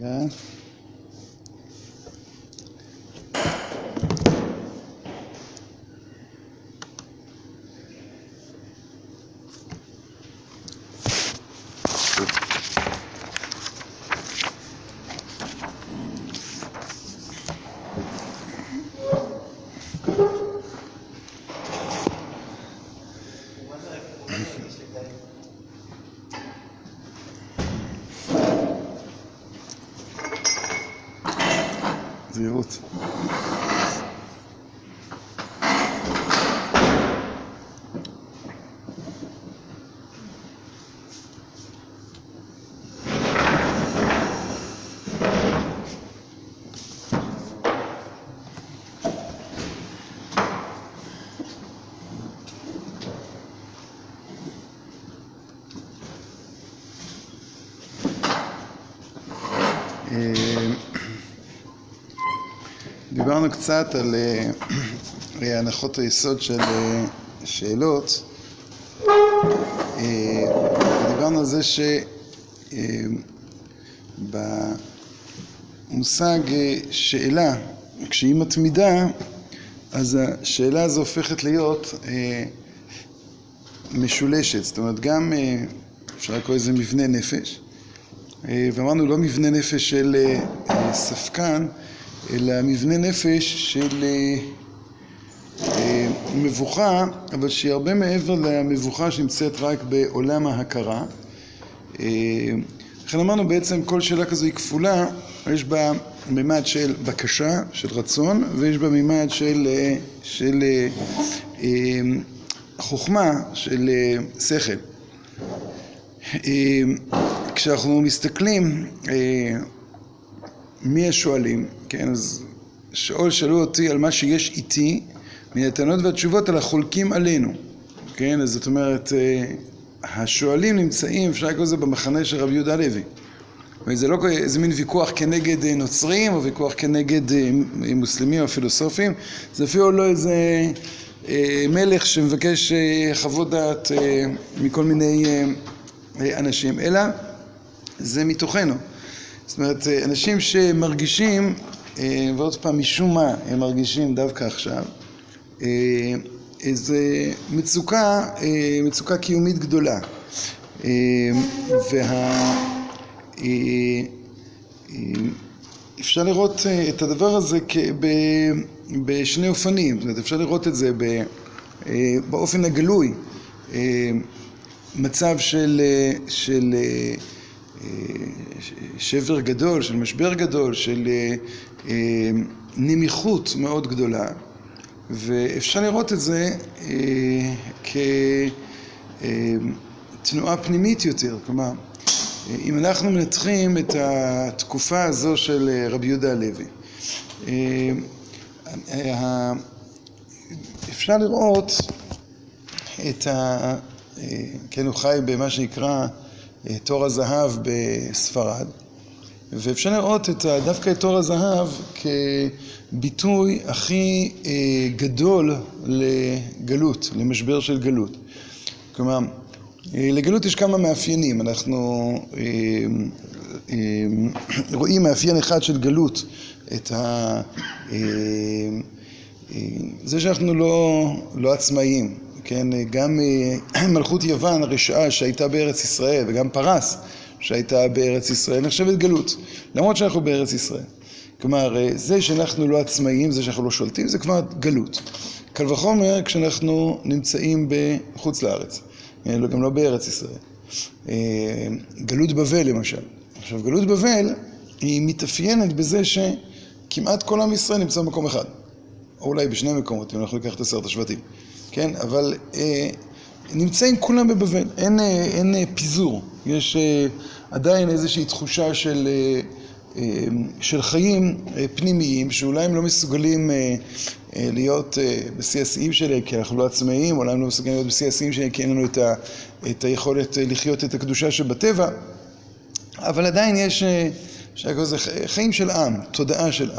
רגע. דיברנו קצת על הנחות היסוד של שאלות. דיברנו על זה שבמושג שאלה, כשהיא מתמידה, אז השאלה הזו הופכת להיות משולשת. זאת אומרת, גם אפשר לקרוא לזה מבנה נפש, ואמרנו לא מבנה נפש של ספקן, אלא מבנה נפש של מבוכה, אבל שהיא הרבה מעבר למבוכה שנמצאת רק בעולם ההכרה. לכן אמרנו בעצם כל שאלה כזו היא כפולה, יש בה מימד של בקשה, של רצון, ויש בה מימד של, של חוכמה, של שכל. כשאנחנו מסתכלים מי השואלים, כן, אז שאול שאלו אותי על מה שיש איתי מן הטענות והתשובות על החולקים עלינו, כן, אז זאת אומרת השואלים נמצאים, אפשר לקרוא לזה במחנה של רבי יהודה הלוי. וזה לא איזה מין ויכוח כנגד נוצרים או ויכוח כנגד מוסלמים או פילוסופים. זה אפילו לא איזה מלך שמבקש חוות דעת מכל מיני אנשים, אלא זה מתוכנו זאת אומרת, אנשים שמרגישים, ועוד פעם, משום מה הם מרגישים דווקא עכשיו, איזו מצוקה, מצוקה קיומית גדולה. ואפשר לראות את הדבר הזה בשני אופנים, זאת אומרת, אפשר לראות את זה באופן הגלוי, מצב של שבר גדול, של משבר גדול, של נמיכות מאוד גדולה. ואפשר לראות את זה כתנועה פנימית יותר, כלומר אם אנחנו מנתחים את התקופה הזו של רבי יהודה הלוי אפשר לראות את ה... כן, הוא חי במה שנקרא תור הזהב בספרד ואפשר לראות דווקא את תור הזהב כביטוי הכי גדול לגלות, למשבר של גלות. כלומר, לגלות יש כמה מאפיינים, אנחנו רואים מאפיין אחד של גלות את זה שאנחנו לא עצמאיים, כן, גם מלכות יוון הרשעה שהייתה בארץ ישראל וגם פרס שהייתה בארץ ישראל נחשבת גלות, למרות שאנחנו בארץ ישראל. כלומר, זה שאנחנו לא עצמאיים, זה שאנחנו לא שולטים, זה כבר גלות. קל וחומר כשאנחנו נמצאים בחוץ לארץ, גם לא בארץ ישראל. גלות בבל למשל. עכשיו, גלות בבל היא מתאפיינת בזה שכמעט כל עם ישראל נמצא במקום אחד או אולי בשני מקומות, אם אנחנו ניקח את עשרת השבטים כן, אבל נמצאים כולם בבבל, אין פיזור. יש עדיין איזושהי תחושה של חיים פנימיים שאולי הם לא מסוגלים להיות בשיא השיאים שלהם כי אנחנו לא עצמאיים, אולי הם לא מסוגלים להיות בשיא השיאים שלהם כי אין לנו את היכולת לחיות את הקדושה שבטבע. אבל עדיין יש חיים של עם, תודעה של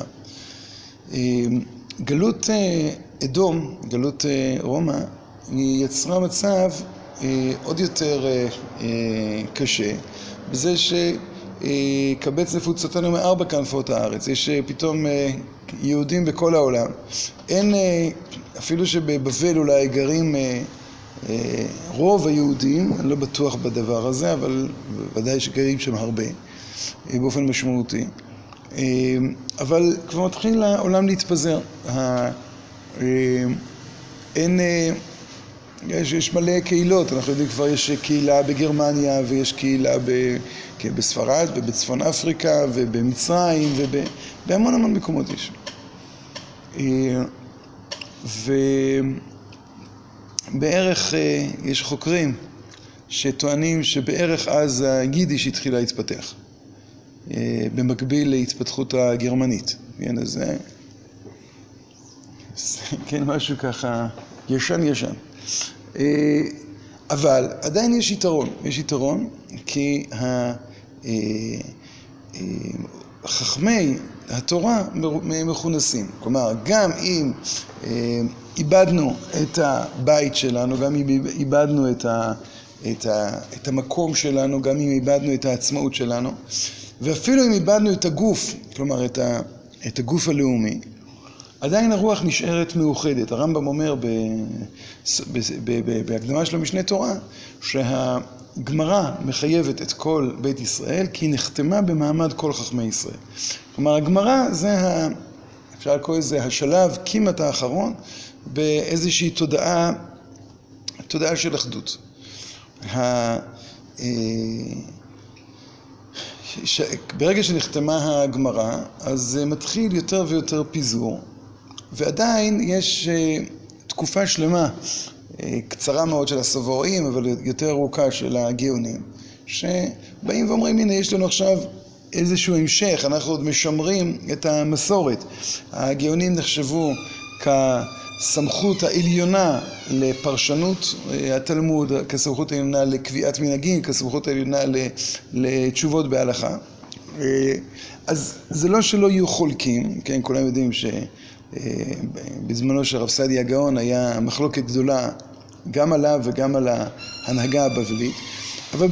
עם גלות אדום, גלות רומא, היא יצרה מצב עוד יותר קשה בזה קבץ נפוצותינו מארבע כנפות הארץ. יש פתאום יהודים בכל העולם. אין, אפילו שבבבל אולי גרים רוב היהודים, אני לא בטוח בדבר הזה, אבל ודאי שגרים שם הרבה, באופן משמעותי. אבל כבר מתחיל העולם להתפזר. אין, יש, יש מלא קהילות, אנחנו יודעים כבר יש קהילה בגרמניה ויש קהילה ב, בספרד ובצפון אפריקה ובמצרים ובהמון המון מקומות יש. ובערך יש חוקרים שטוענים שבערך אז היידיש התחילה להתפתח. במקביל להתפתחות הגרמנית. כן, אז זה... כן, משהו ככה ישן ישן. אבל עדיין יש יתרון, יש יתרון כי חכמי התורה מכונסים. כלומר, גם אם איבדנו את הבית שלנו, גם אם איבדנו את, ה, את, ה, את המקום שלנו, גם אם איבדנו את העצמאות שלנו, ואפילו אם איבדנו את הגוף, כלומר את, הגוף הלאומי, עדיין הרוח נשארת מאוחדת. הרמב"ם אומר בהקדמה שלו משנה תורה שהגמרא מחייבת את כל בית ישראל כי היא נחתמה במעמד כל חכמי ישראל. כלומר הגמרא זה, אפשר לקרוא לזה השלב כמעט האחרון באיזושהי תודעה, תודעה של אחדות. ש... ברגע שנחתמה הגמרא, אז מתחיל יותר ויותר פיזור, ועדיין יש תקופה שלמה, קצרה מאוד של הסבוראים, אבל יותר ארוכה של הגאונים, שבאים ואומרים, הנה, יש לנו עכשיו איזשהו המשך, אנחנו עוד משמרים את המסורת. הגאונים נחשבו כ... סמכות העליונה לפרשנות התלמוד, כסמכות העליונה לקביעת מנהגים, כסמכות העליונה לתשובות בהלכה. אז זה לא שלא יהיו חולקים, כן, כולם יודעים שבזמנו של רב סעדיה הגאון היה מחלוקת גדולה גם עליו וגם על ההנהגה הבבלית, אבל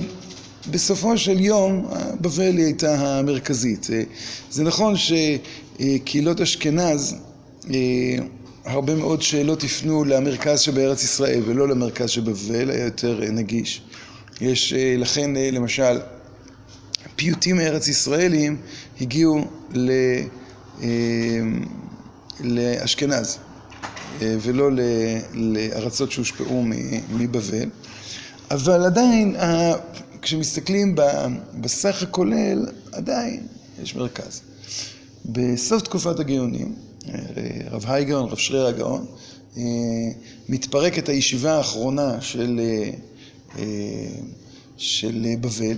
בסופו של יום בבל היא הייתה המרכזית. זה נכון שקהילות אשכנז הרבה מאוד שאלות הפנו למרכז שבארץ ישראל ולא למרכז שבבבל, היה יותר נגיש. יש לכן למשל פיוטים מארץ ישראלים הגיעו לאשכנז ולא לארצות שהושפעו מבבל, אבל עדיין כשמסתכלים בסך הכולל עדיין יש מרכז. בסוף תקופת הגאונים רב הייגאון, רב שריר הגאון, מתפרקת הישיבה האחרונה של, של בבל.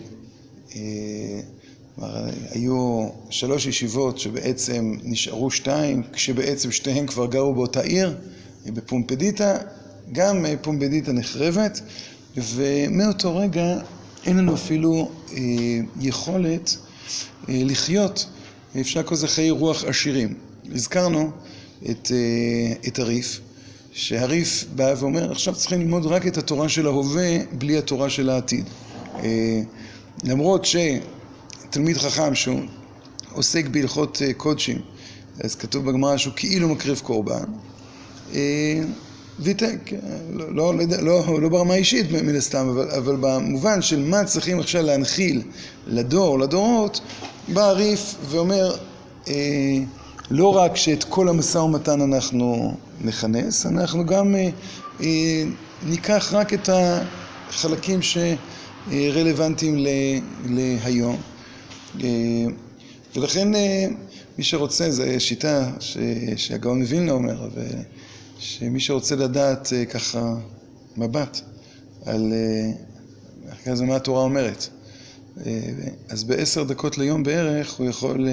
היו שלוש ישיבות שבעצם נשארו שתיים, כשבעצם שתיהן כבר גרו באותה עיר, בפומפדיטה, גם פומפדיטה נחרבת, ומאותו רגע אין לנו אפילו יכולת לחיות, אפשר לקרוא לזה חיי רוח עשירים. הזכרנו את, את הריף, שהריף בא ואומר, עכשיו צריכים ללמוד רק את התורה של ההווה, בלי התורה של העתיד. למרות שתלמיד חכם שהוא עוסק בהלכות קודשים, אז כתוב בגמרא שהוא כאילו מקריב קורבן, ויתק, לא, לא, לא, לא ברמה אישית מן הסתם, אבל, אבל במובן של מה צריכים עכשיו להנחיל לדור, לדורות, בא הריף ואומר, לא רק שאת כל המשא ומתן אנחנו נכנס, אנחנו גם ניקח רק את החלקים שרלוונטיים להיום. ולכן מי שרוצה, זו שיטה שהגאון מווילנה אומר, שמי שרוצה לדעת ככה מבט על מה התורה אומרת, אז בעשר דקות ליום בערך הוא יכול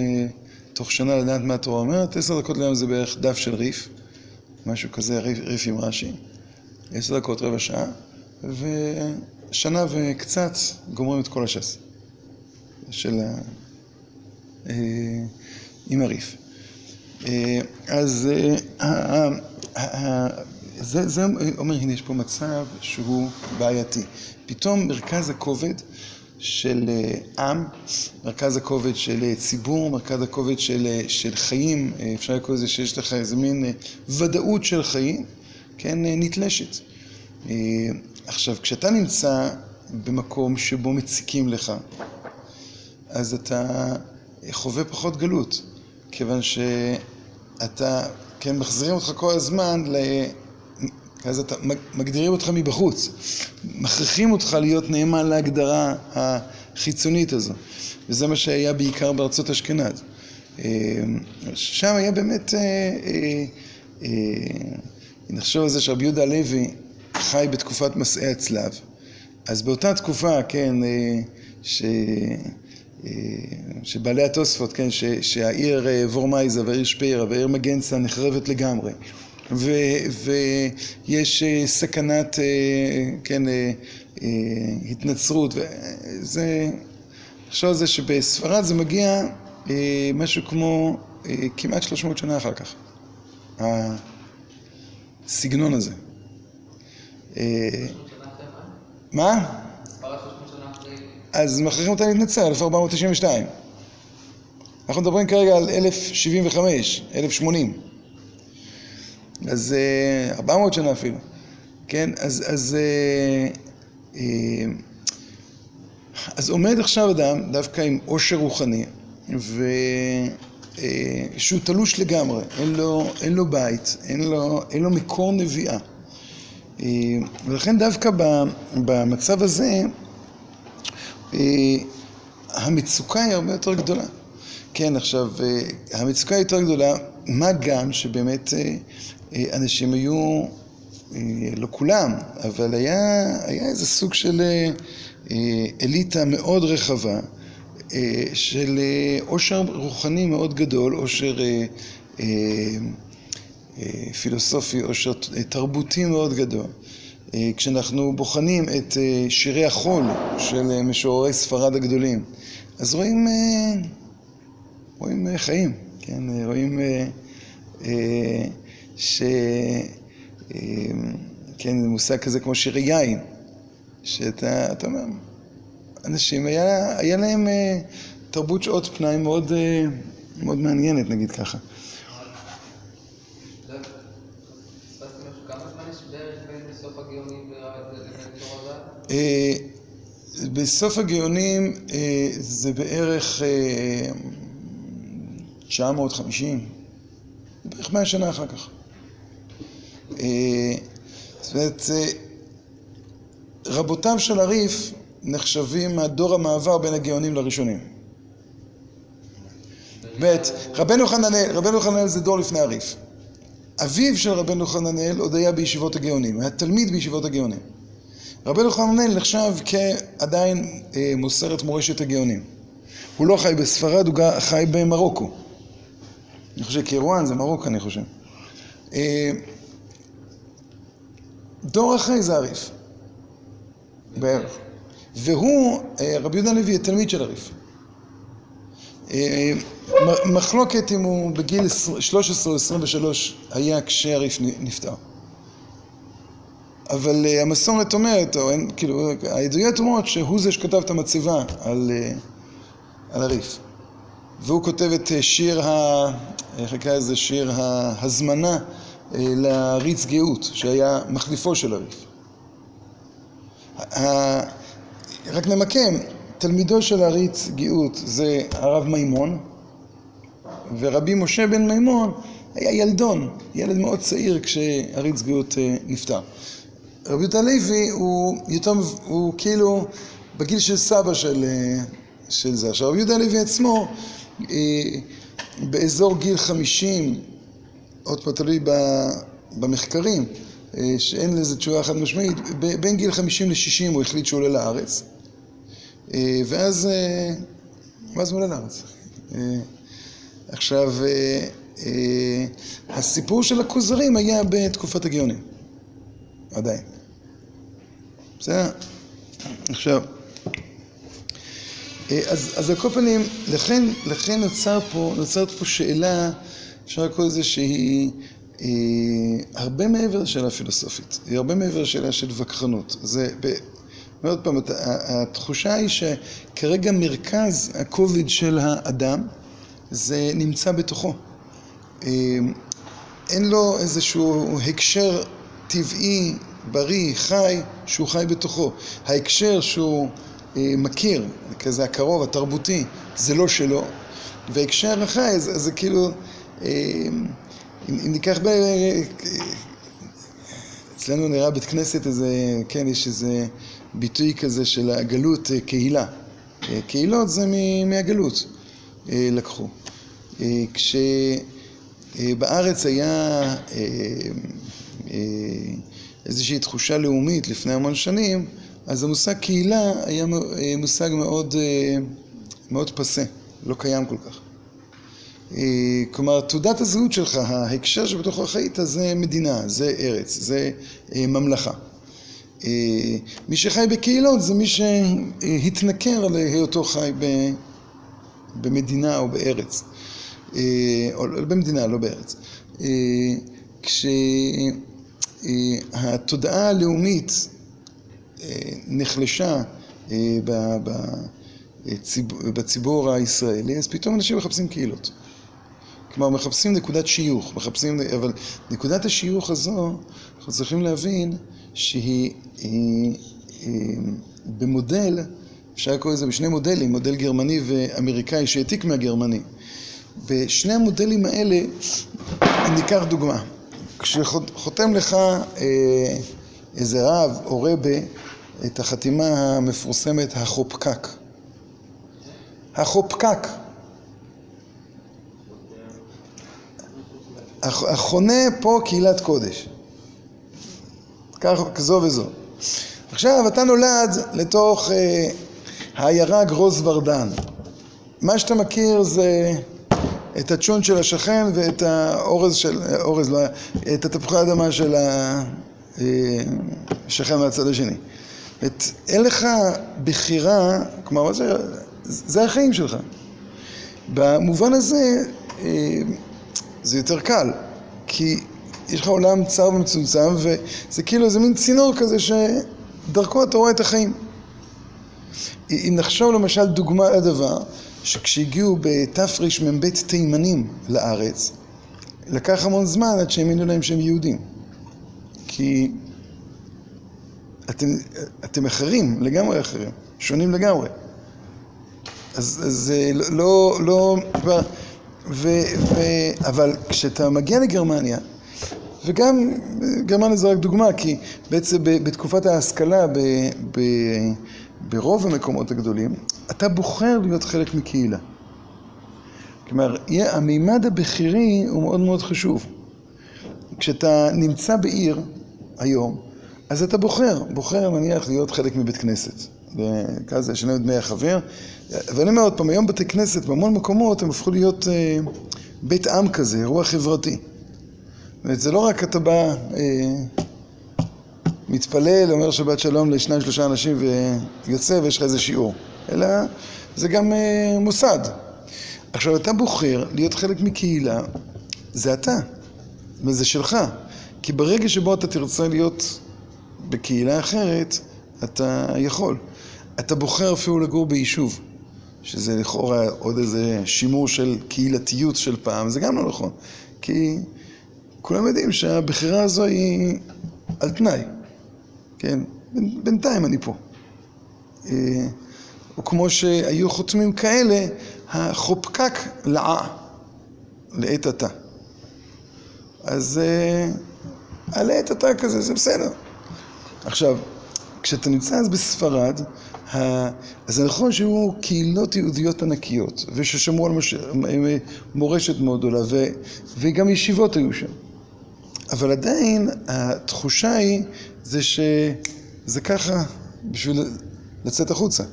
תוך שנה לדעת מה התורה אומרת, עשר דקות ליום זה בערך דף של ריף, משהו כזה, ריף, ריף עם רש"י, עשר דקות, רבע שעה, ושנה וקצת גומרים את כל הש"ס של ה... עם הריף. אז זה, זה אומר, הנה יש פה מצב שהוא בעייתי. פתאום מרכז הכובד של עם, מרכז הכובד של ציבור, מרכז הכובד של, של חיים, אפשר לקרוא לזה שיש לך איזה מין ודאות של חיים, כן, נתלשת. עכשיו, כשאתה נמצא במקום שבו מציקים לך, אז אתה חווה פחות גלות, כיוון שאתה, כן, מחזירים אותך כל הזמן ל... אז אתה מגדירים אותך מבחוץ, מכריחים אותך להיות נאמן להגדרה החיצונית הזו, וזה מה שהיה בעיקר בארצות אשכנז. שם היה באמת, נחשוב על זה שרבי יהודה הלוי חי בתקופת מסעי הצלב, אז באותה תקופה, כן, ש... שבעלי התוספות, כן, שהעיר וורמייזה והעיר שפיירה והעיר מגנצה נחרבת לגמרי ויש סכנת, כן, התנצרות וזה, עכשיו זה שבספרד זה מגיע משהו כמו כמעט 300 שנה אחר כך הסגנון הזה. מה? אז מכריחים אותה להתנצר, 1492 אנחנו מדברים כרגע על 1075, 1080 אז 400 שנה אפילו, כן? אז, אז, אז עומד עכשיו אדם דווקא עם עושר רוחני ושהוא תלוש לגמרי, אין לו, אין לו בית, אין לו, אין לו מקור נביאה ולכן דווקא במצב הזה המצוקה היא הרבה יותר גדולה. כן, עכשיו, המצוקה היא יותר גדולה, מה גם שבאמת אנשים היו, לא כולם, אבל היה, איזה סוג של אליטה מאוד רחבה, של עושר רוחני מאוד גדול, עושר פילוסופי, עושר תרבותי מאוד גדול. כשאנחנו בוחנים את שירי החול של משוררי ספרד הגדולים, אז רואים, רואים חיים, כן, רואים ש... כן, זה מושג כזה כמו שירי יין, שאתה, אתה אומר, אנשים, היה, היה להם תרבות שעות פנאי מאוד, מאוד מעניינת, נגיד ככה. בסוף הגאונים זה בערך 950, בערך 100 שנה אחר כך. זאת אומרת, רבותיו של הריף נחשבים מהדור המעבר בין הגאונים לראשונים. באמת, רבנו חננאל, רבנו חננאל זה דור לפני הריף. אביו של רבנו חננאל עוד היה בישיבות הגאונים, היה תלמיד בישיבות הגאונים. רבנו חננאל נחשב כעדיין מוסר את מורשת הגאונים. הוא לא חי בספרד, הוא חי במרוקו. אני חושב קירואן זה מרוקו, אני חושב. דור אחרי זה הריף, בערך. והוא, רבי יהודה הלוי, תלמיד של הריף. מחלוקת אם הוא בגיל 13 או 23 היה כשהריף נפטר. אבל המסורת אומרת, או אין, כאילו, העדויות אומרות שהוא זה שכתב את המצבה על, על הריף. והוא כותב את שיר, ה... איך נקרא לזה? שיר ההזמנה לריץ גאות, שהיה מחליפו של הריף. רק נמקם, תלמידו של הריץ גאות זה הרב מימון, ורבי משה בן מימון היה ילדון, ילד מאוד צעיר כשהריץ גאות נפטר. רבי יהודה הלוי הוא יותר, הוא כאילו בגיל של סבא של, של זה. עכשיו, רבי יהודה הלוי עצמו באזור גיל חמישים, עוד פעם תלוי במחקרים, שאין לזה תשובה חד משמעית, בין גיל חמישים לשישים הוא החליט שהוא עולה לארץ, ואז, ואז הוא עולה לארץ. עכשיו, הסיפור של הכוזרים היה בתקופת הגאונים, עדיין. בסדר? עכשיו, אז, אז על כל פנים, לכן, לכן נוצר פה, נוצרת פה שאלה, אפשר לקרוא לזה שהיא אה, הרבה מעבר לשאלה פילוסופית, היא הרבה מעבר לשאלה של וכחנות. זה, ועוד פעם, התחושה היא שכרגע מרכז הכובד של האדם זה נמצא בתוכו. אין לו איזשהו הקשר טבעי, בריא, חי, שהוא חי בתוכו. ההקשר שהוא מכיר, כזה הקרוב, התרבותי, זה לא שלו, והקשר החי זה, זה כאילו, אם ניקח ב... אצלנו נראה בית כנסת איזה, כן, יש איזה ביטוי כזה של הגלות קהילה. קהילות זה מהגלות לקחו. כשבארץ היה איזושהי תחושה לאומית לפני המון שנים, אז המושג קהילה היה מושג מאוד, מאוד פסה, לא קיים כל כך. כלומר, תעודת הזהות שלך, ההקשר שבתוכו חיית, זה מדינה, זה ארץ, זה ממלכה. מי שחי בקהילות זה מי שהתנכר להיותו חי במדינה או בארץ. או במדינה, לא בארץ. כשהתודעה הלאומית נחלשה בציבור הישראלי, אז פתאום אנשים מחפשים קהילות. כלומר, מחפשים נקודת שיוך, מחפשים, אבל נקודת השיוך הזו, אנחנו צריכים להבין שהיא במודל, אפשר לקרוא לזה בשני מודלים, מודל גרמני ואמריקאי שהעתיק מהגרמני. בשני המודלים האלה, ניקח דוגמה. כשחותם לך איזה רב או רבה את החתימה המפורסמת, החופקק. החופקק. החונה פה קהילת קודש. כך כזו וזו. עכשיו אתה נולד לתוך אה, העיירה גרוז ורדן. מה שאתה מכיר זה את הצ'ון של השכן ואת האורז של, אורז לא, את התפוחי האדמה של השכן מהצד השני. את, אין לך בחירה, כלומר, זה, זה החיים שלך. במובן הזה, זה יותר קל, כי יש לך עולם צר ומצומצם, וזה כאילו איזה מין צינור כזה שדרכו אתה רואה את החיים. אם נחשוב למשל דוגמה לדבר, שכשהגיעו בתרמ"ב תימנים לארץ, לקח המון זמן עד שהם האמינו להם שהם יהודים. כי אתם, אתם אחרים, לגמרי אחרים, שונים לגמרי. אז זה לא, לא, ו, ו, אבל כשאתה מגיע לגרמניה, וגם גרמניה זה רק דוגמה, כי בעצם בתקופת ההשכלה ב, ב, ברוב המקומות הגדולים, אתה בוחר להיות חלק מקהילה. כלומר, המימד הבכירי הוא מאוד מאוד חשוב. כשאתה נמצא בעיר היום, אז אתה בוחר, בוחר נניח להיות חלק מבית כנסת. וכזה, שני דמי החבר. ואני אומר עוד פעם, היום בתי כנסת בהמון מקומות הם הפכו להיות אה, בית עם כזה, אירוע חברתי. זה לא רק אתה בא, אה, מתפלל, אומר שבת שלום לשניים שלושה אנשים ויוצא ויש לך איזה שיעור, אלא זה גם אה, מוסד. עכשיו אתה בוחר להיות חלק מקהילה, זה אתה, וזה שלך. כי ברגע שבו אתה תרצה להיות בקהילה אחרת, אתה יכול. אתה בוחר אפילו לגור ביישוב, שזה לכאורה עוד איזה שימור של קהילתיות של פעם, זה גם לא נכון. כי כולם יודעים שהבחירה הזו היא על תנאי, כן? בינתיים אני פה. אה, או כמו שהיו חותמים כאלה, החופקק לעה, לעת עתה. אז אה, על עת עתה כזה, זה בסדר. עכשיו, כשאתה נמצא אז בספרד, אז זה נכון שהיו קהילות יהודיות ענקיות, וששמרו על. מורשת מאוד גדולה. וגם ישיבות היו שם. אבל עדיין התחושה היא זה שזה ככה בשביל לצאת החוצה.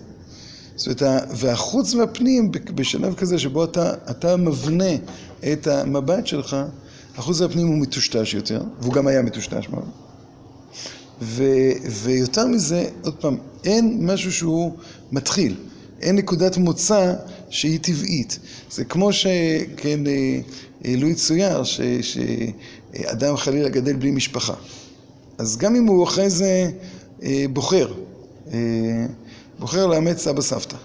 זאת אומרת, והחוץ והפנים בשלב כזה שבו אתה, אתה מבנה את המבט שלך, החוץ והפנים הוא מטושטש יותר, והוא גם היה מטושטש מאוד. ו, ויותר מזה, עוד פעם, אין משהו שהוא מתחיל, אין נקודת מוצא שהיא טבעית. זה כמו שכן, לו יצויר שאדם חלילה גדל בלי משפחה. אז גם אם הוא אחרי זה בוחר בוחר לאמץ סבא סבתא.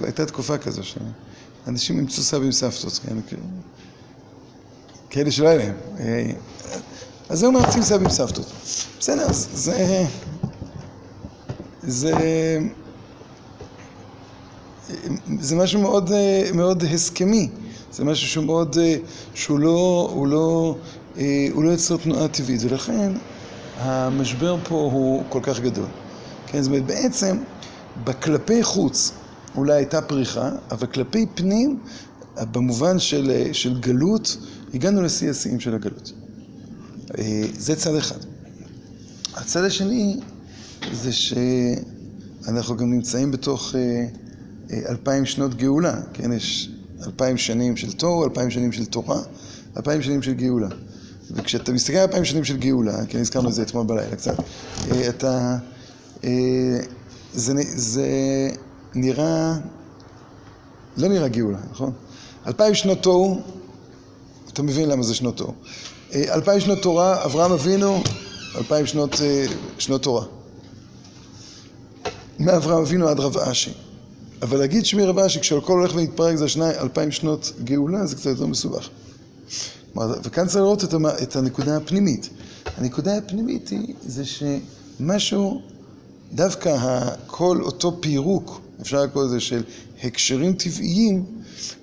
הייתה תקופה כזו שאנשים אימצו סבים סבתות, כן? כאלה שלא היה להם. אז היו מאמצים סבים סבתות. בסדר, זה... זה... זה משהו מאוד, מאוד הסכמי, זה משהו שהוא מאוד, שהוא לא, הוא לא, הוא לא יוצר תנועה טבעית, ולכן המשבר פה הוא כל כך גדול. כן, זאת אומרת, בעצם, בכלפי חוץ אולי הייתה פריחה, אבל כלפי פנים, במובן של, של גלות, הגענו לשיא השיאים של הגלות. זה צד אחד. הצד השני זה שאנחנו גם נמצאים בתוך אלפיים שנות גאולה, כן, יש אלפיים שנים של תוהו, אלפיים שנים של תורה, אלפיים שנים של גאולה. וכשאתה מסתכל על אלפיים שנים של גאולה, כן, הזכרנו את זה אתמול בלילה קצת, אתה, זה, זה נראה, לא נראה גאולה, נכון? אלפיים שנות תוהו, אתה מבין למה זה שנות תוהו. אלפיים שנות תורה, אברהם אבינו, אלפיים שנות, שנות תורה. מאברהם אבינו עד רב אשי. אבל להגיד שמי רב אשי, כשהכל הולך ומתפרק זה שני אלפיים שנות גאולה, זה קצת יותר מסובך. וכאן צריך לראות את הנקודה הפנימית. הנקודה הפנימית היא, זה שמשהו, דווקא כל אותו פירוק, אפשר לקרוא לזה של הקשרים טבעיים,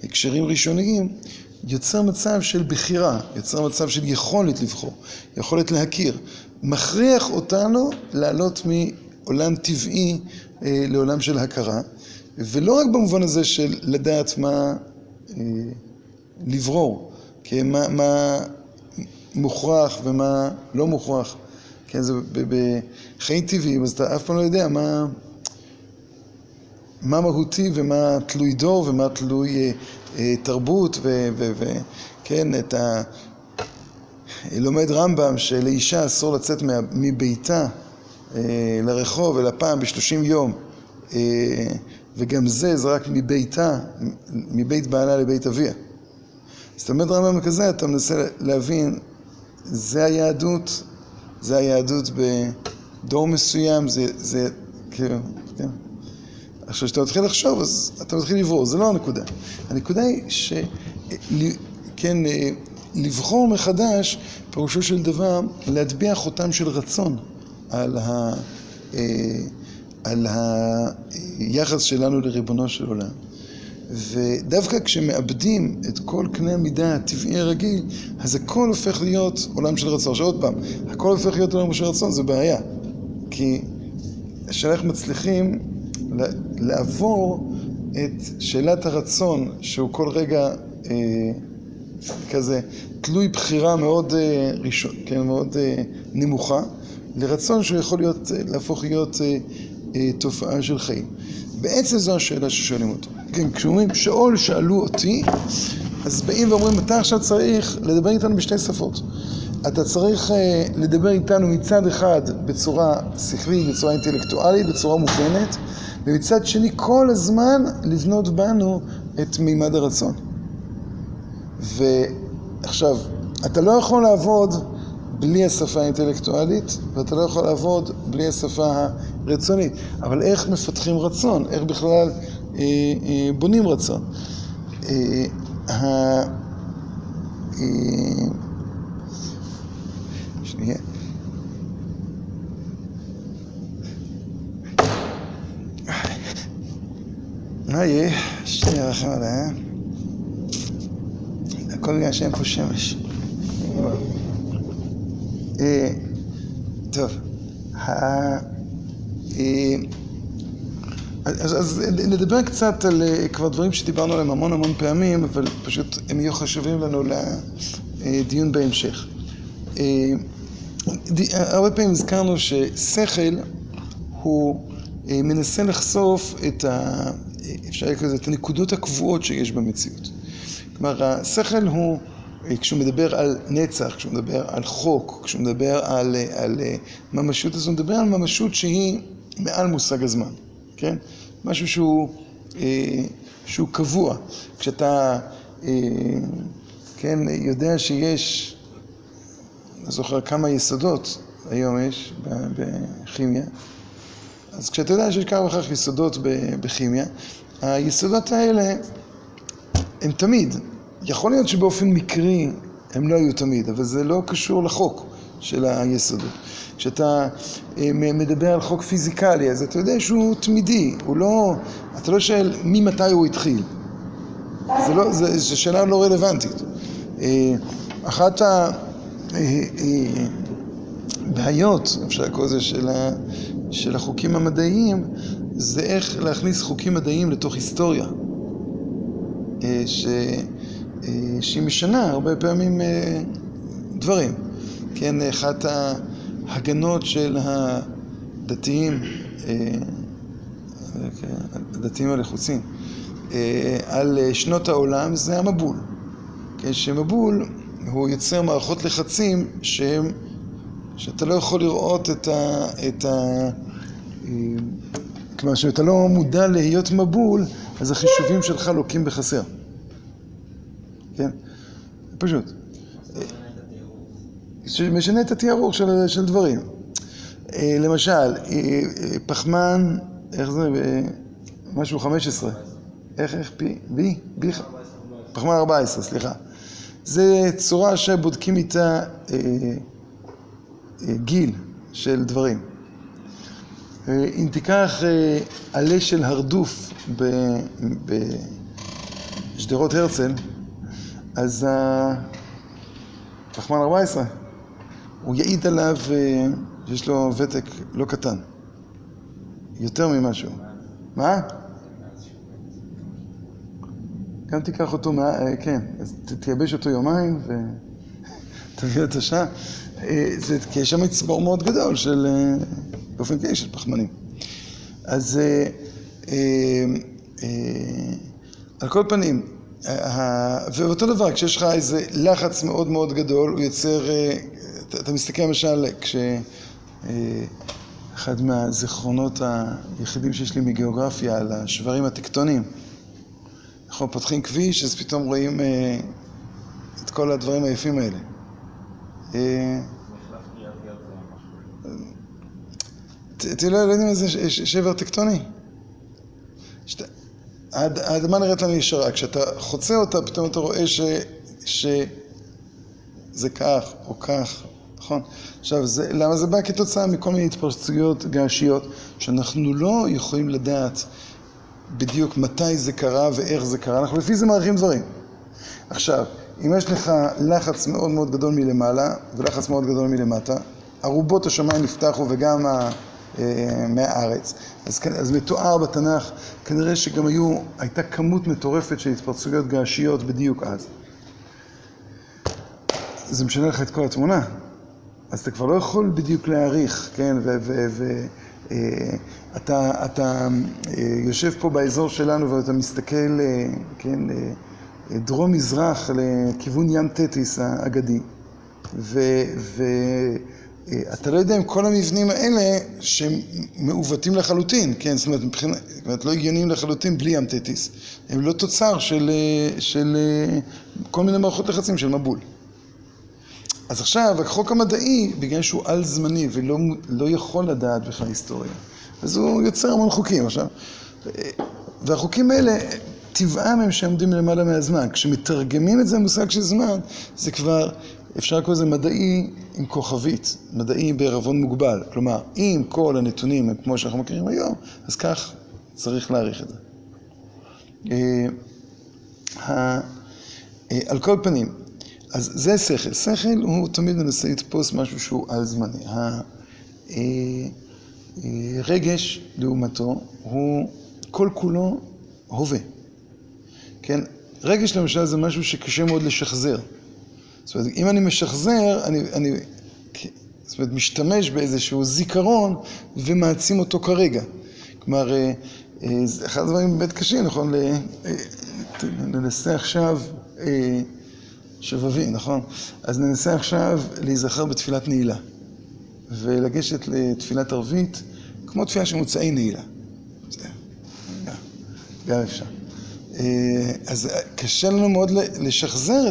הקשרים ראשוניים, יוצר מצב של בחירה, יוצר מצב של יכולת לבחור, יכולת להכיר. מכריח אותנו לעלות מעולם טבעי לעולם של הכרה, ולא רק במובן הזה של לדעת מה לברור, כן, מה, מה מוכרח ומה לא מוכרח. כן, זה בחיים טבעיים, אז אתה אף פעם לא יודע מה, מה מהותי ומה תלוי דור ומה תלוי אה, תרבות, וכן, את ה... לומד רמב"ם שלאישה אסור לצאת מביתה אה, לרחוב אלא פעם בשלושים יום, אה, וגם זה זה רק מביתה, מבית בעלה לבית אביה. אז אתה לומד רמב"ם כזה, אתה מנסה להבין, זה היהדות, זה היהדות בדור מסוים, זה, זה, כאילו, כן. עכשיו, כשאתה מתחיל לחשוב, אז אתה מתחיל לברור, זה לא הנקודה. הנקודה היא ש... כן, לבחור מחדש, פירושו של דבר, להטביע חותם של רצון על, ה... על היחס שלנו לריבונו של עולם. ודווקא כשמאבדים את כל קנה המידה הטבעי הרגיל, אז הכל הופך להיות עולם של רצון. עכשיו עוד פעם, הכל הופך להיות עולם של רצון, זה בעיה. כי השאלה איך מצליחים לעבור את שאלת הרצון, שהוא כל רגע אה, כזה תלוי בחירה מאוד, אה, כן, מאוד אה, נמוכה, לרצון שהוא יכול להפוך להיות תופעה של חיים. בעצם זו השאלה ששואלים אותו. כן, כשאומרים שאול שאלו אותי, אז באים ואומרים, אתה עכשיו צריך לדבר איתנו בשתי שפות. אתה צריך אה, לדבר איתנו מצד אחד בצורה שכלית, בצורה אינטלקטואלית, בצורה מובנת, ומצד שני כל הזמן לבנות בנו את מימד הרצון. ועכשיו, אתה לא יכול לעבוד בלי השפה האינטלקטואלית, ואתה לא יכול לעבוד בלי השפה הרצונית. אבל איך מפתחים רצון? איך בכלל אה, אה, בונים רצון? אה, אה, שנייה. מה יהיה? שנייה אחת, אה? הכל בגלל שאין פה שמש. טוב, אז נדבר קצת על כבר דברים שדיברנו עליהם המון המון פעמים, אבל פשוט הם יהיו חשובים לנו לדיון בהמשך. הרבה פעמים הזכרנו ששכל הוא מנסה לחשוף את ה... אפשר לקרוא לזה, את הנקודות הקבועות שיש במציאות. כלומר, השכל הוא, כשהוא מדבר על נצח, כשהוא מדבר על חוק, כשהוא מדבר על, על ממשות, אז הוא מדבר על ממשות שהיא מעל מושג הזמן, כן? משהו שהוא, שהוא קבוע. כשאתה, כן, יודע שיש, אני זוכר כמה יסודות היום יש בכימיה, אז כשאתה יודע שיש כך וכך יסודות בכימיה, היסודות האלה הם תמיד, יכול להיות שבאופן מקרי הם לא היו תמיד, אבל זה לא קשור לחוק של היסודות. כשאתה אה, מדבר על חוק פיזיקלי, אז אתה יודע שהוא תמידי, הוא לא, אתה לא שואל ממתי הוא התחיל. זה לא, זו שאלה לא רלוונטית. אה, אחת הבעיות, אה, אפשר לקרוא לזה, של, של החוקים המדעיים, זה איך להכניס חוקים מדעיים לתוך היסטוריה. ש... שהיא משנה הרבה פעמים דברים. כן, אחת ההגנות של הדתיים, הדתיים הלחוצים, על שנות העולם זה המבול. כן, שמבול הוא יוצר מערכות לחצים שהם, שאתה לא יכול לראות את ה... את ה כלומר, כשאתה לא מודע להיות מבול, אז החישובים שלך לוקים בחסר. כן? פשוט. שמשנה את התיארוך של, של דברים. אה, למשל, אה, אה, פחמן, איך זה? משהו 15. איך, איך, פי? בי? בי? פחמן 14, סליחה. זה צורה שבודקים איתה גיל של דברים. אם תיקח עלה של הרדוף בשדרות הרצל, אז פחמן 14, הוא יעיד עליו שיש לו ותק לא קטן, יותר ממשהו. מה? גם תיקח אותו, מה... כן, אז תייבש אותו יומיים ותביא את השעה. זה, כי יש שם מצבור מאוד גדול של, באופן כללי, של פחמנים. אז על כל פנים, ואותו דבר, כשיש לך איזה לחץ מאוד מאוד גדול, הוא יוצר, אתה מסתכל למשל, כשאחד מהזיכרונות היחידים שיש לי מגיאוגרפיה על השברים הטקטוניים, אנחנו פותחים כביש, אז פתאום רואים את כל הדברים היפים האלה. תראו, לא יודעים איזה שבר טקטוני. האדמה נראית לנו ישרה, כשאתה חוצה אותה פתאום אתה רואה. שזה כך או כך, נכון? עכשיו, זה, למה זה בא? כתוצאה מכל מיני התפרצויות געשיות שאנחנו לא יכולים לדעת בדיוק מתי זה קרה ואיך זה קרה, אנחנו לפי זה מעריכים דברים. עכשיו, אם יש לך לחץ מאוד מאוד גדול מלמעלה ולחץ מאוד גדול מלמטה, ארובות השמיים נפתחו וגם ה... מהארץ. אז, אז מתואר בתנ"ך, כנראה שגם היו, הייתה כמות מטורפת של התפרצויות געשיות בדיוק אז. זה משנה לך את כל התמונה. אז אתה כבר לא יכול בדיוק להעריך, כן? ואתה אתה יושב פה באזור שלנו ואתה מסתכל, כן, דרום-מזרח לכיוון ים תטיס האגדי, ו... ו אתה לא יודע אם כל המבנים האלה שהם מעוותים לחלוטין, כן, זאת אומרת, מבחינת, זאת אומרת, לא הגיוניים לחלוטין בלי ים תטיס, הם לא תוצר של, של כל מיני מערכות לחצים של מבול. אז עכשיו, החוק המדעי, בגלל שהוא על-זמני ולא לא יכול לדעת בכלל היסטוריה, אז הוא יוצר המון חוקים. עכשיו, והחוקים האלה, טבעם הם שעומדים למעלה מהזמן. כשמתרגמים את זה למושג של זמן, זה כבר, אפשר לקרוא לזה מדעי עם כוכבית, מדעי בערבון מוגבל. כלומר, אם כל הנתונים הם כמו שאנחנו מכירים היום, אז כך צריך להעריך את זה. על כל פנים, אז זה שכל. שכל הוא תמיד מנסה לתפוס משהו שהוא על-זמני. הרגש, לעומתו, הוא כל כולו הווה. כן? רגש למשל זה משהו שקשה מאוד לשחזר. זאת אומרת, אם אני משחזר, אני, אני זאת אומרת, משתמש באיזשהו זיכרון ומעצים אותו כרגע. כלומר, אחד הדברים באמת קשים, נכון? ננסה עכשיו שבבים, נכון? אז ננסה עכשיו להיזכר בתפילת נעילה ולגשת לתפילת ערבית כמו תפילה של מוצאי נעילה. גם אפשר. אז קשה לנו מאוד לשחזר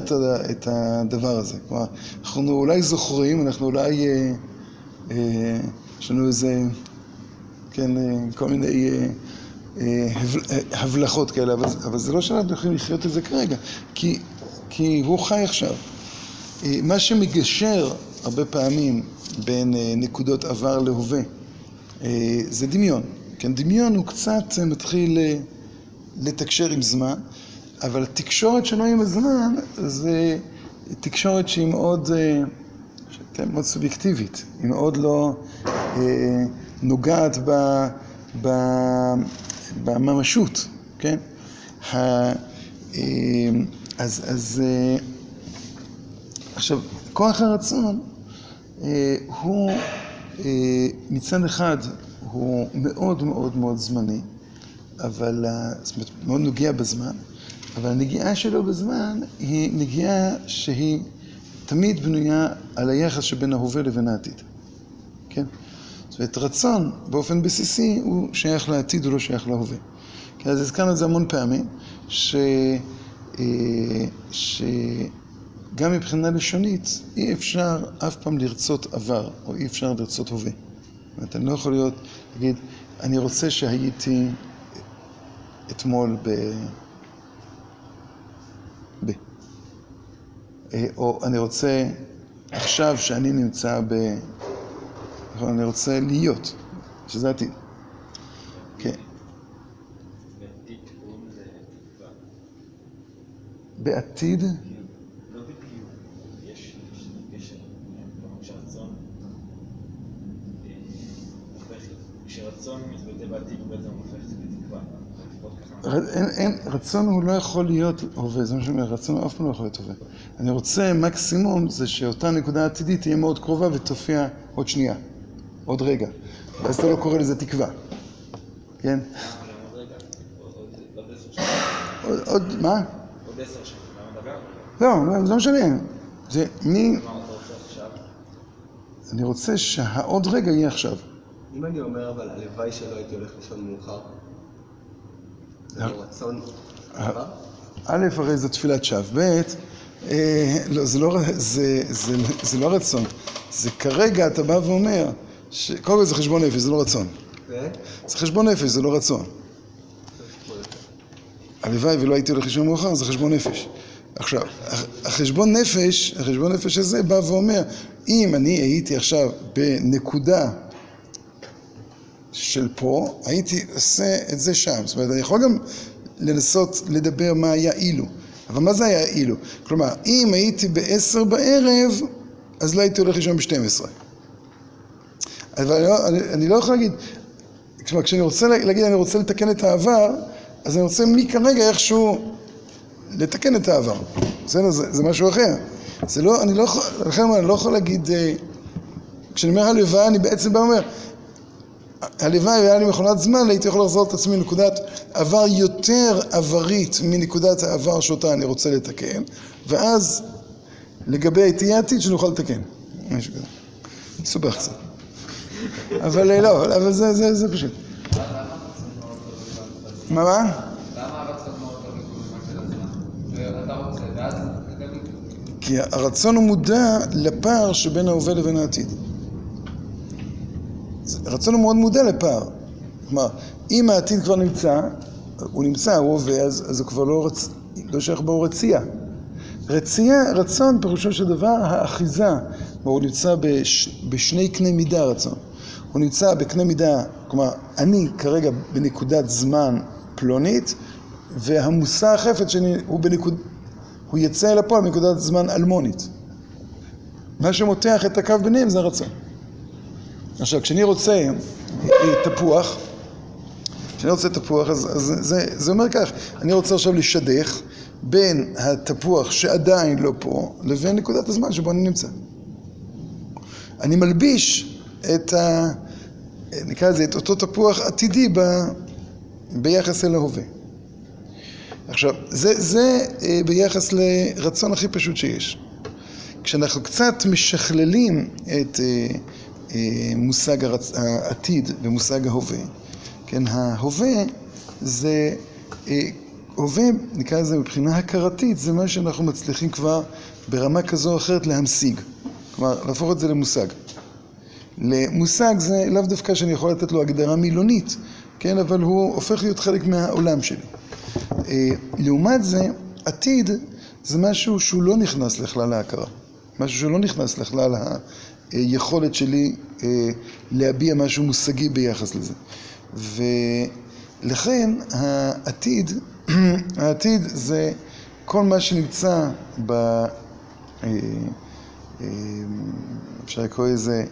את הדבר הזה. כלומר, אנחנו אולי זוכרים, אנחנו אולי, יש לנו איזה, כן, כל מיני הבלחות כאלה, אבל, אבל זה לא שאנחנו יכולים לחיות את זה כרגע, כי, כי הוא חי עכשיו. מה שמגשר הרבה פעמים בין נקודות עבר להווה זה דמיון. כן, דמיון הוא קצת מתחיל לתקשר עם זמן, אבל התקשורת שלו עם הזמן זה תקשורת שהיא מאוד, כן, מאוד סובייקטיבית, היא מאוד לא נוגעת ב, ב, בממשות, כן? אז, אז עכשיו, כוח הרצון הוא מצד אחד הוא מאוד מאוד מאוד זמני, אבל, זאת אומרת, מאוד נוגע בזמן, אבל הנגיעה שלו בזמן היא נגיעה שהיא תמיד בנויה על היחס שבין ההווה לבין העתיד, כן? זאת אומרת, רצון באופן בסיסי הוא שייך לעתיד, הוא לא שייך להווה. כן, אז הזכרנו את זה המון פעמים, ש... שגם מבחינה לשונית אי אפשר אף פעם לרצות עבר, או אי אפשר לרצות הווה. זאת אומרת, אני לא יכול להיות, להגיד, אני רוצה שהייתי אתמול ב... ב... או אני רוצה עכשיו שאני נמצא ב... אני רוצה להיות, שזה עתיד. כן. בעתיד? לא בדיוק, יש קשר, כשרצון כשרצון מתבטא בעתיד הוא בעצם הופך את זה לתקווה. רצון הוא לא יכול להיות הווה, זה מה שאני אומר, רצון אף פעם לא יכול להיות הווה. אני רוצה מקסימום זה שאותה נקודה עתידית תהיה מאוד קרובה ותופיע עוד שנייה, עוד רגע. ואז אתה לא קורא לזה תקווה, כן? עוד רגע, עוד עשר שנים. עוד, מה? עוד עשר שנים, למה דבר? לא, זה לא משנה. זה מי... אני רוצה שהעוד רגע יהיה עכשיו. אם אני אומר אבל הלוואי שלא הייתי הולך לישון מאוחר, זה לא רצון עבר? א', הרי זו תפילת שווא, ב', לא, זה לא, זה, זה, זה לא רצון, זה כרגע אתה בא ואומר. קודם כל זה חשבון נפש, זה לא רצון. זה? זה חשבון נפש, זה לא רצון. הלוואי ולא הייתי הולך לישון מאוחר, זה חשבון נפש. עכשיו, החשבון נפש, החשבון נפש הזה בא ואומר, אם אני הייתי עכשיו בנקודה של פה, הייתי עושה את זה שם. זאת אומרת, אני יכול גם לנסות לדבר מה היה אילו. אבל מה זה היה אילו? כלומר, אם הייתי בעשר בערב, אז לא הייתי הולך לישון בשתים עשרה. אבל אני לא, אני, אני לא יכול להגיד, כשאני רוצה להגיד, אני רוצה לתקן את העבר, אז אני רוצה מכרגע איכשהו לתקן את העבר. בסדר? זה, זה משהו אחר. זה לא, אני לא יכול, לכן אני לא יכול להגיד, כשאני אומר הלוואי, אני בעצם בא ואומר, הלוואי והיה לי מכונת זמן, הייתי יכול לחזור את עצמי לנקודת עבר יותר עברית מנקודת העבר שאותה אני רוצה לתקן, ואז לגבי תהיה העתיד שנוכל לתקן. משהו כזה. מסובך קצת. אבל לא, אבל זה, זה, זה פשוט. מה מה? למה הרצון מאוד לא במה של הזמן? ואתה רוצה, ואז... כי הרצון הוא מודע לפער שבין ההווה לבין העתיד. הרצון הוא מאוד מודע לפער. כלומר, אם העתיד כבר נמצא, הוא נמצא, הוא הווה, אז, אז הוא כבר לא, רצ... לא שייך בו רצייה. רצייה, רצון, פירושו של דבר, האחיזה. כלומר, הוא נמצא בש... בשני קנה מידה רצון. הוא נמצא בקנה מידה, כלומר, אני כרגע בנקודת זמן פלונית, והמושא החפץ שלי הוא בנקוד... הוא יצא אל הפועל בנקודת זמן אלמונית. מה שמותח את הקו ביניהם זה הרצון. עכשיו, כשאני רוצה תפוח, כשאני רוצה תפוח, אז, אז זה, זה אומר כך, אני רוצה עכשיו לשדך בין התפוח שעדיין לא פה, לבין נקודת הזמן שבו אני נמצא. אני מלביש את ה... נקרא לזה, את אותו תפוח עתידי ב, ביחס אל ההווה. עכשיו, זה, זה ביחס לרצון הכי פשוט שיש. כשאנחנו קצת משכללים את מושג הרצ... העתיד ומושג ההווה, כן, ההווה זה, הווה, נקרא לזה מבחינה הכרתית, זה מה שאנחנו מצליחים כבר ברמה כזו או אחרת להמשיג, כלומר, להפוך את זה למושג. למושג זה לאו דווקא שאני יכול לתת לו הגדרה מילונית, כן, אבל הוא הופך להיות חלק מהעולם שלי. אה, לעומת זה, עתיד זה משהו שהוא לא נכנס לכלל ההכרה, משהו שלא נכנס לכלל היכולת שלי אה, להביע משהו מושגי ביחס לזה. ולכן העתיד, העתיד זה כל מה שנמצא ב... אה, אפשר לקרוא לזה,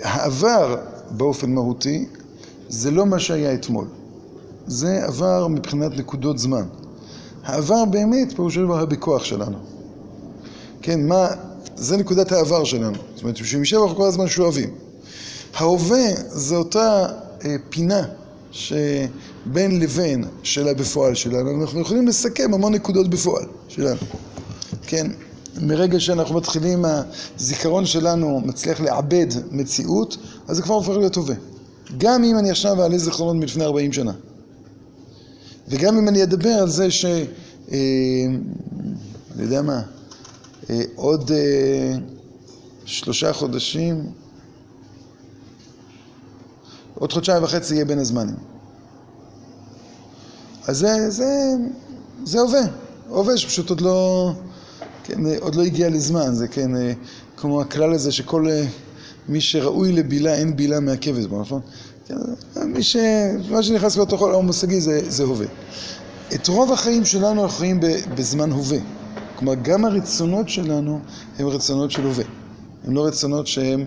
העבר באופן מהותי זה לא מה שהיה אתמול. זה עבר מבחינת נקודות זמן. העבר באמת, פירושו של דבר, הבכוח שלנו. כן, מה, זה נקודת העבר שלנו. זאת אומרת, שמשם אנחנו כל הזמן שואבים. ההווה זה אותה אה, פינה שבין לבין של הבפועל שלנו. אנחנו יכולים לסכם המון נקודות בפועל שלנו. כן, מרגע שאנחנו מתחילים, הזיכרון שלנו מצליח לעבד מציאות, אז זה כבר הופך להיות הווה. גם אם אני עכשיו אעלה זיכרונות מלפני 40 שנה. וגם אם אני אדבר על זה ש... אה, אני יודע מה, אה, עוד אה, שלושה חודשים, עוד חודשיים וחצי יהיה בין הזמנים. אז זה, זה, זה הווה, הווה שפשוט עוד לא, כן, עוד לא הגיע לזמן, זה כן, כמו הכלל הזה שכל מי שראוי לבילה אין בילה מעכבת בו, נכון? כן, מי ש... מה שנכנס בתוך העולם המושגי זה, זה הווה. את רוב החיים שלנו אנחנו חיים בזמן הווה. כלומר, גם הרצונות שלנו הם רצונות של הווה. הם לא רצונות שהם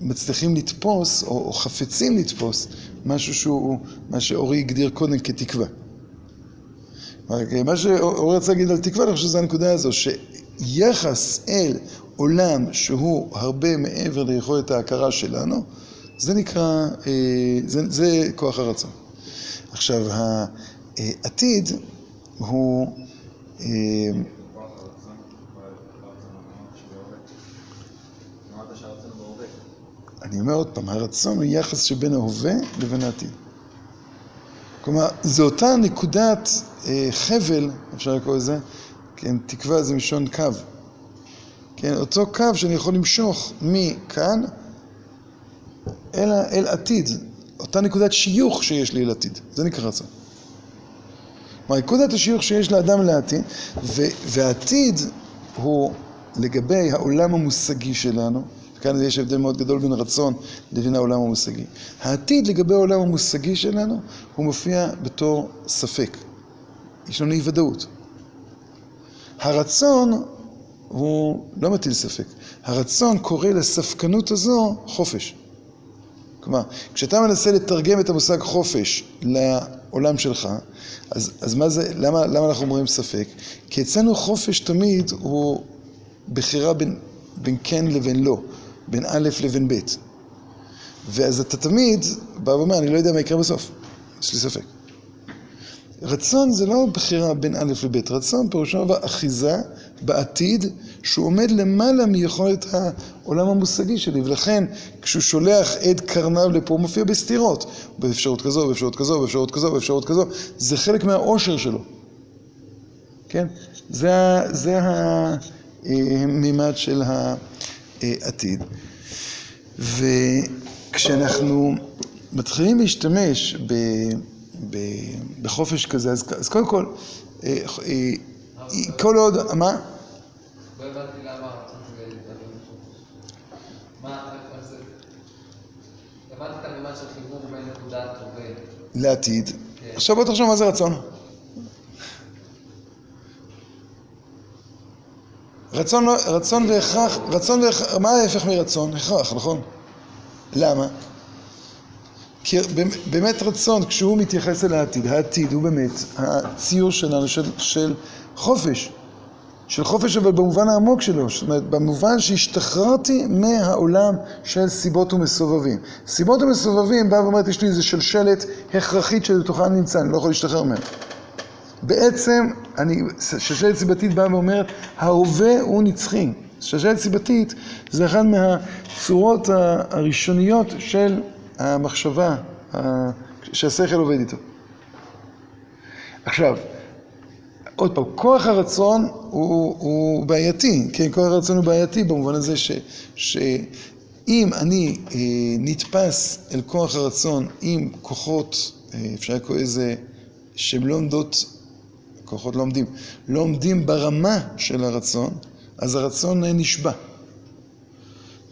מצליחים לתפוס, או, או חפצים לתפוס, משהו שהוא, מה שאורי הגדיר קודם כתקווה. מה שאורי רצה להגיד על תקווה, אני חושב שזו הנקודה הזו, שיחס אל עולם שהוא הרבה מעבר ליכולת ההכרה שלנו, זה נקרא, אה, זה, זה כוח הרצון. עכשיו, העתיד הוא... אה, אני אומר עוד פעם, הרצון הוא יחס שבין ההווה לבין העתיד. כלומר, זו אותה נקודת אה, חבל, אפשר לקרוא לזה, כן, תקווה זה מלשון קו. כן, אותו קו שאני יכול למשוך מכאן אל, אל עתיד, אותה נקודת שיוך שיש לי אל עתיד, זה נקרא רצון. כלומר, נקודת השיוך שיש לאדם לעתיד, והעתיד הוא לגבי העולם המושגי שלנו, כאן יש הבדל מאוד גדול בין רצון לבין העולם המושגי. העתיד לגבי העולם המושגי שלנו, הוא מופיע בתור ספק. יש לנו אי ודאות. הרצון הוא לא מטיל ספק. הרצון קורא לספקנות הזו חופש. כלומר, כשאתה מנסה לתרגם את המושג חופש לעולם שלך, אז, אז מה זה, למה, למה אנחנו אומרים ספק? כי אצלנו חופש תמיד הוא בחירה בין, בין כן לבין לא, בין א' לבין ב'. ואז אתה תמיד בא ואומר, אני לא יודע מה יקרה בסוף, יש לי ספק. רצון זה לא בחירה בין א' לב', רצון פירושו אחיזה בעתיד שהוא עומד למעלה מיכולת העולם המושגי שלי, ולכן כשהוא שולח עד קרנב לפה הוא מופיע בסתירות, באפשרות כזו, באפשרות כזו, באפשרות כזו, באפשרות כזו, זה חלק מהאושר שלו, כן? זה, זה המימד של העתיד. וכשאנחנו מתחילים להשתמש ב... בחופש כזה, אז, אז קודם כל, אה, אה, כל עוד, מה? לא הבנתי למה הרצון שלי לדבר בחופש. מה, איך זה? הבנתי את המימד של חיבור בין נקודת הווה. לעתיד. עכשיו בוא תחשוב מה זה רצון. רצון, לא- רצון והכרח, רצון והכרח, מה ההפך מרצון? הכרח, נכון? למה? כי באמת רצון, כשהוא מתייחס אל העתיד, העתיד הוא באמת הציור שלנו של, חופש. של חופש אבל במובן העמוק שלו, זאת אומרת במובן שהשתחררתי מהעולם של סיבות ומסובבים. סיבות ומסובבים באה ואומרת יש לי איזה שלשלת הכרחית שבתוכה אני נמצא, אני לא יכול להשתחרר ממנה. בעצם, אני, שלשלת סיבתית באה ואומרת, ההווה הוא נצחי. שלשלת סיבתית זה אחת מהצורות הראשוניות של המחשבה שהשכל עובד איתו. עכשיו, עוד פעם, כוח הרצון הוא, הוא בעייתי, כן, כוח הרצון הוא בעייתי במובן הזה ש, אם אני אה, נתפס אל כוח הרצון עם כוחות, אה, אפשר לקרוא לזה, שהן לא עומדות, כוחות לא עומדים, לא עומדים ברמה של הרצון, אז הרצון נשבע.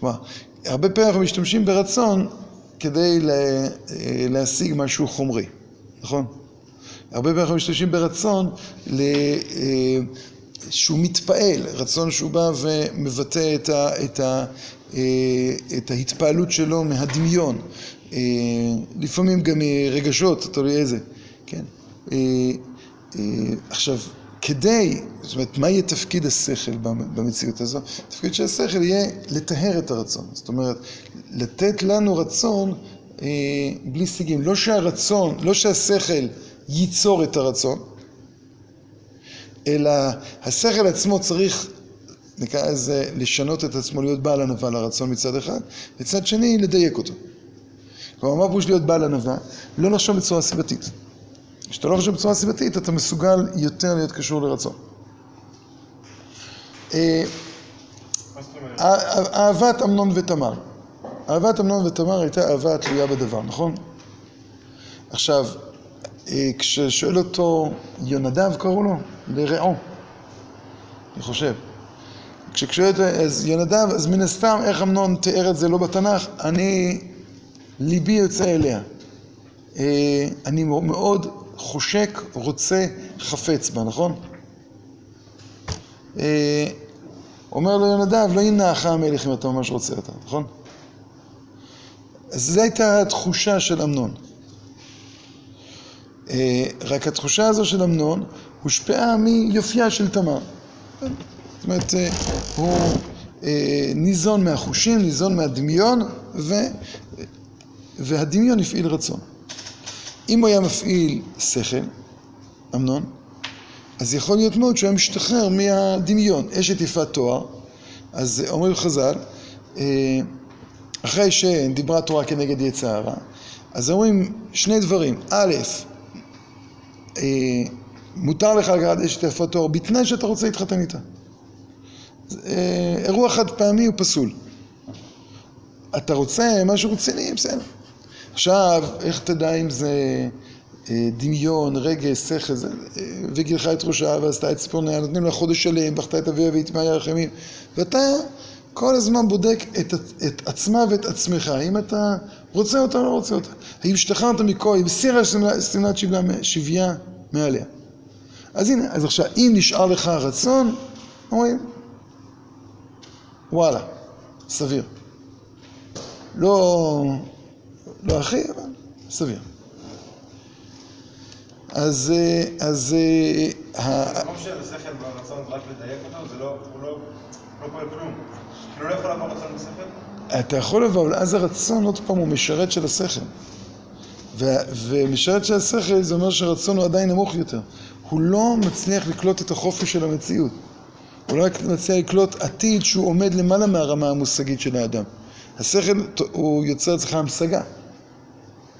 כלומר, הרבה פעמים אנחנו משתמשים ברצון כדי אה, להשיג משהו חומרי, נכון? הרבה פעמים אנחנו משתמשים ברצון. אה, שהוא מתפעל, רצון שהוא בא ומבטא את, ה, את, ה, אה, את ההתפעלות שלו מהדמיון, לפעמים גם רגשות, תלוי איזה, כן? עכשיו, כדי, זאת אומרת, מה יהיה תפקיד השכל במציאות הזו? תפקיד של השכל יהיה לטהר את הרצון, זאת אומרת, לתת לנו רצון בלי סיגים, לא שהרצון, לא שהשכל ייצור את הרצון, אלא השכל עצמו צריך, נקרא לזה, לשנות את עצמו, להיות בעל ענווה לרצון מצד אחד, מצד שני, לדייק אותו. כלומר, מה פירוש להיות בעל ענווה? לא לחשוב בצורה סיבתית. כשאתה לא חושב בצורה סיבתית, אתה מסוגל יותר להיות קשור לרצון. אה, אהבת אמנון ותמר. אהבת אמנון ותמר הייתה אהבה תלויה בדבר, נכון? עכשיו, אה, כששואל אותו יונדב קראו לו, לרעו, אני חושב. כששואל אותו, אז יונדב, אז מן הסתם, איך אמנון תיאר את זה לא בתנ"ך? אני, ליבי יוצא אליה. אה, אני מאוד חושק, רוצה, חפץ בה, נכון? אה, אומר לו יונדב, לא ינעך המלך אם אתה ממש רוצה אותה, נכון? אז זו הייתה התחושה של אמנון. אה, רק התחושה הזו של אמנון הושפעה מיופייה של תמר. זאת אומרת, אה, הוא ניזון מהחושים, ניזון מהדמיון, ו... והדמיון הפעיל רצון. אם הוא היה מפעיל שכל, אמנון, אז יכול להיות מאוד שהוא היה משתחרר מהדמיון. אשת יפת תואר, אז אומרים חז"ל, אחרי שדיברה תורה כנגד הרע, אז אומרים שני דברים. א', אה, מותר לך לגעת אשת יפת תואר בתנאי שאתה רוצה להתחתן איתה. אה, אירוע חד פעמי הוא פסול. אתה רוצה משהו רציני, בסדר. עכשיו, איך תדע אם זה אה, דמיון, רגש, שכל, זה, וגילחה את ראשה ועשתה את ציפורניה, נותנים לה חודש שלם, בכתה את אביה והטמעה ירחמים, ואתה כל הזמן בודק את, את עצמה ואת עצמך, האם אתה רוצה אותה או לא רוצה אותה. האם השתחררת מכל, אם סירה שמלת שבייה מעליה. אז הנה, אז עכשיו, אם נשאר לך רצון, אומרים, וואלה, סביר. לא, לא הכי, אבל סביר. אז, אז... המקום של השכל והרצון רק לדייק אותו, זה לא, הוא לא, לא פועל כלום. כאילו לא יכול לעבור רצון בשכל? אתה יכול לבוא, אבל אז הרצון, עוד פעם, הוא משרת של השכל. ומשרת של השכל זה אומר שהרצון הוא עדיין נמוך יותר. הוא לא מצליח לקלוט את החופש של המציאות. הוא לא מצליח לקלוט עתיד שהוא עומד למעלה מהרמה המושגית של האדם. השכל הוא יוצר אצלך המשגה.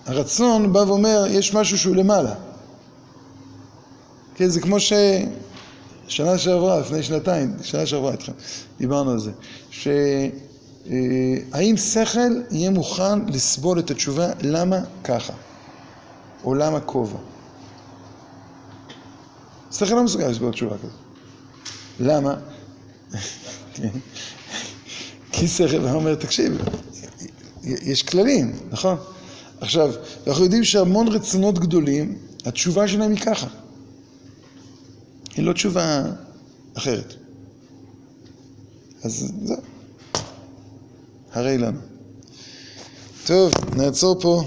הרצון בא ואומר, יש משהו שהוא למעלה. כן, זה כמו ש... שנה שעברה, לפני שנתיים, שנה שעברה איתכם, דיברנו על זה, שהאם שכל יהיה מוכן לסבול את התשובה למה ככה, או למה כובע. שכל לא מסוגל לסבול תשובה כזאת. למה? כי שכל אומר, תקשיב, יש כללים, נכון? עכשיו, אנחנו יודעים שהמון רצונות גדולים, התשובה שלהם היא ככה. היא לא תשובה אחרת. אז זהו. הרי לנו. טוב, נעצור פה.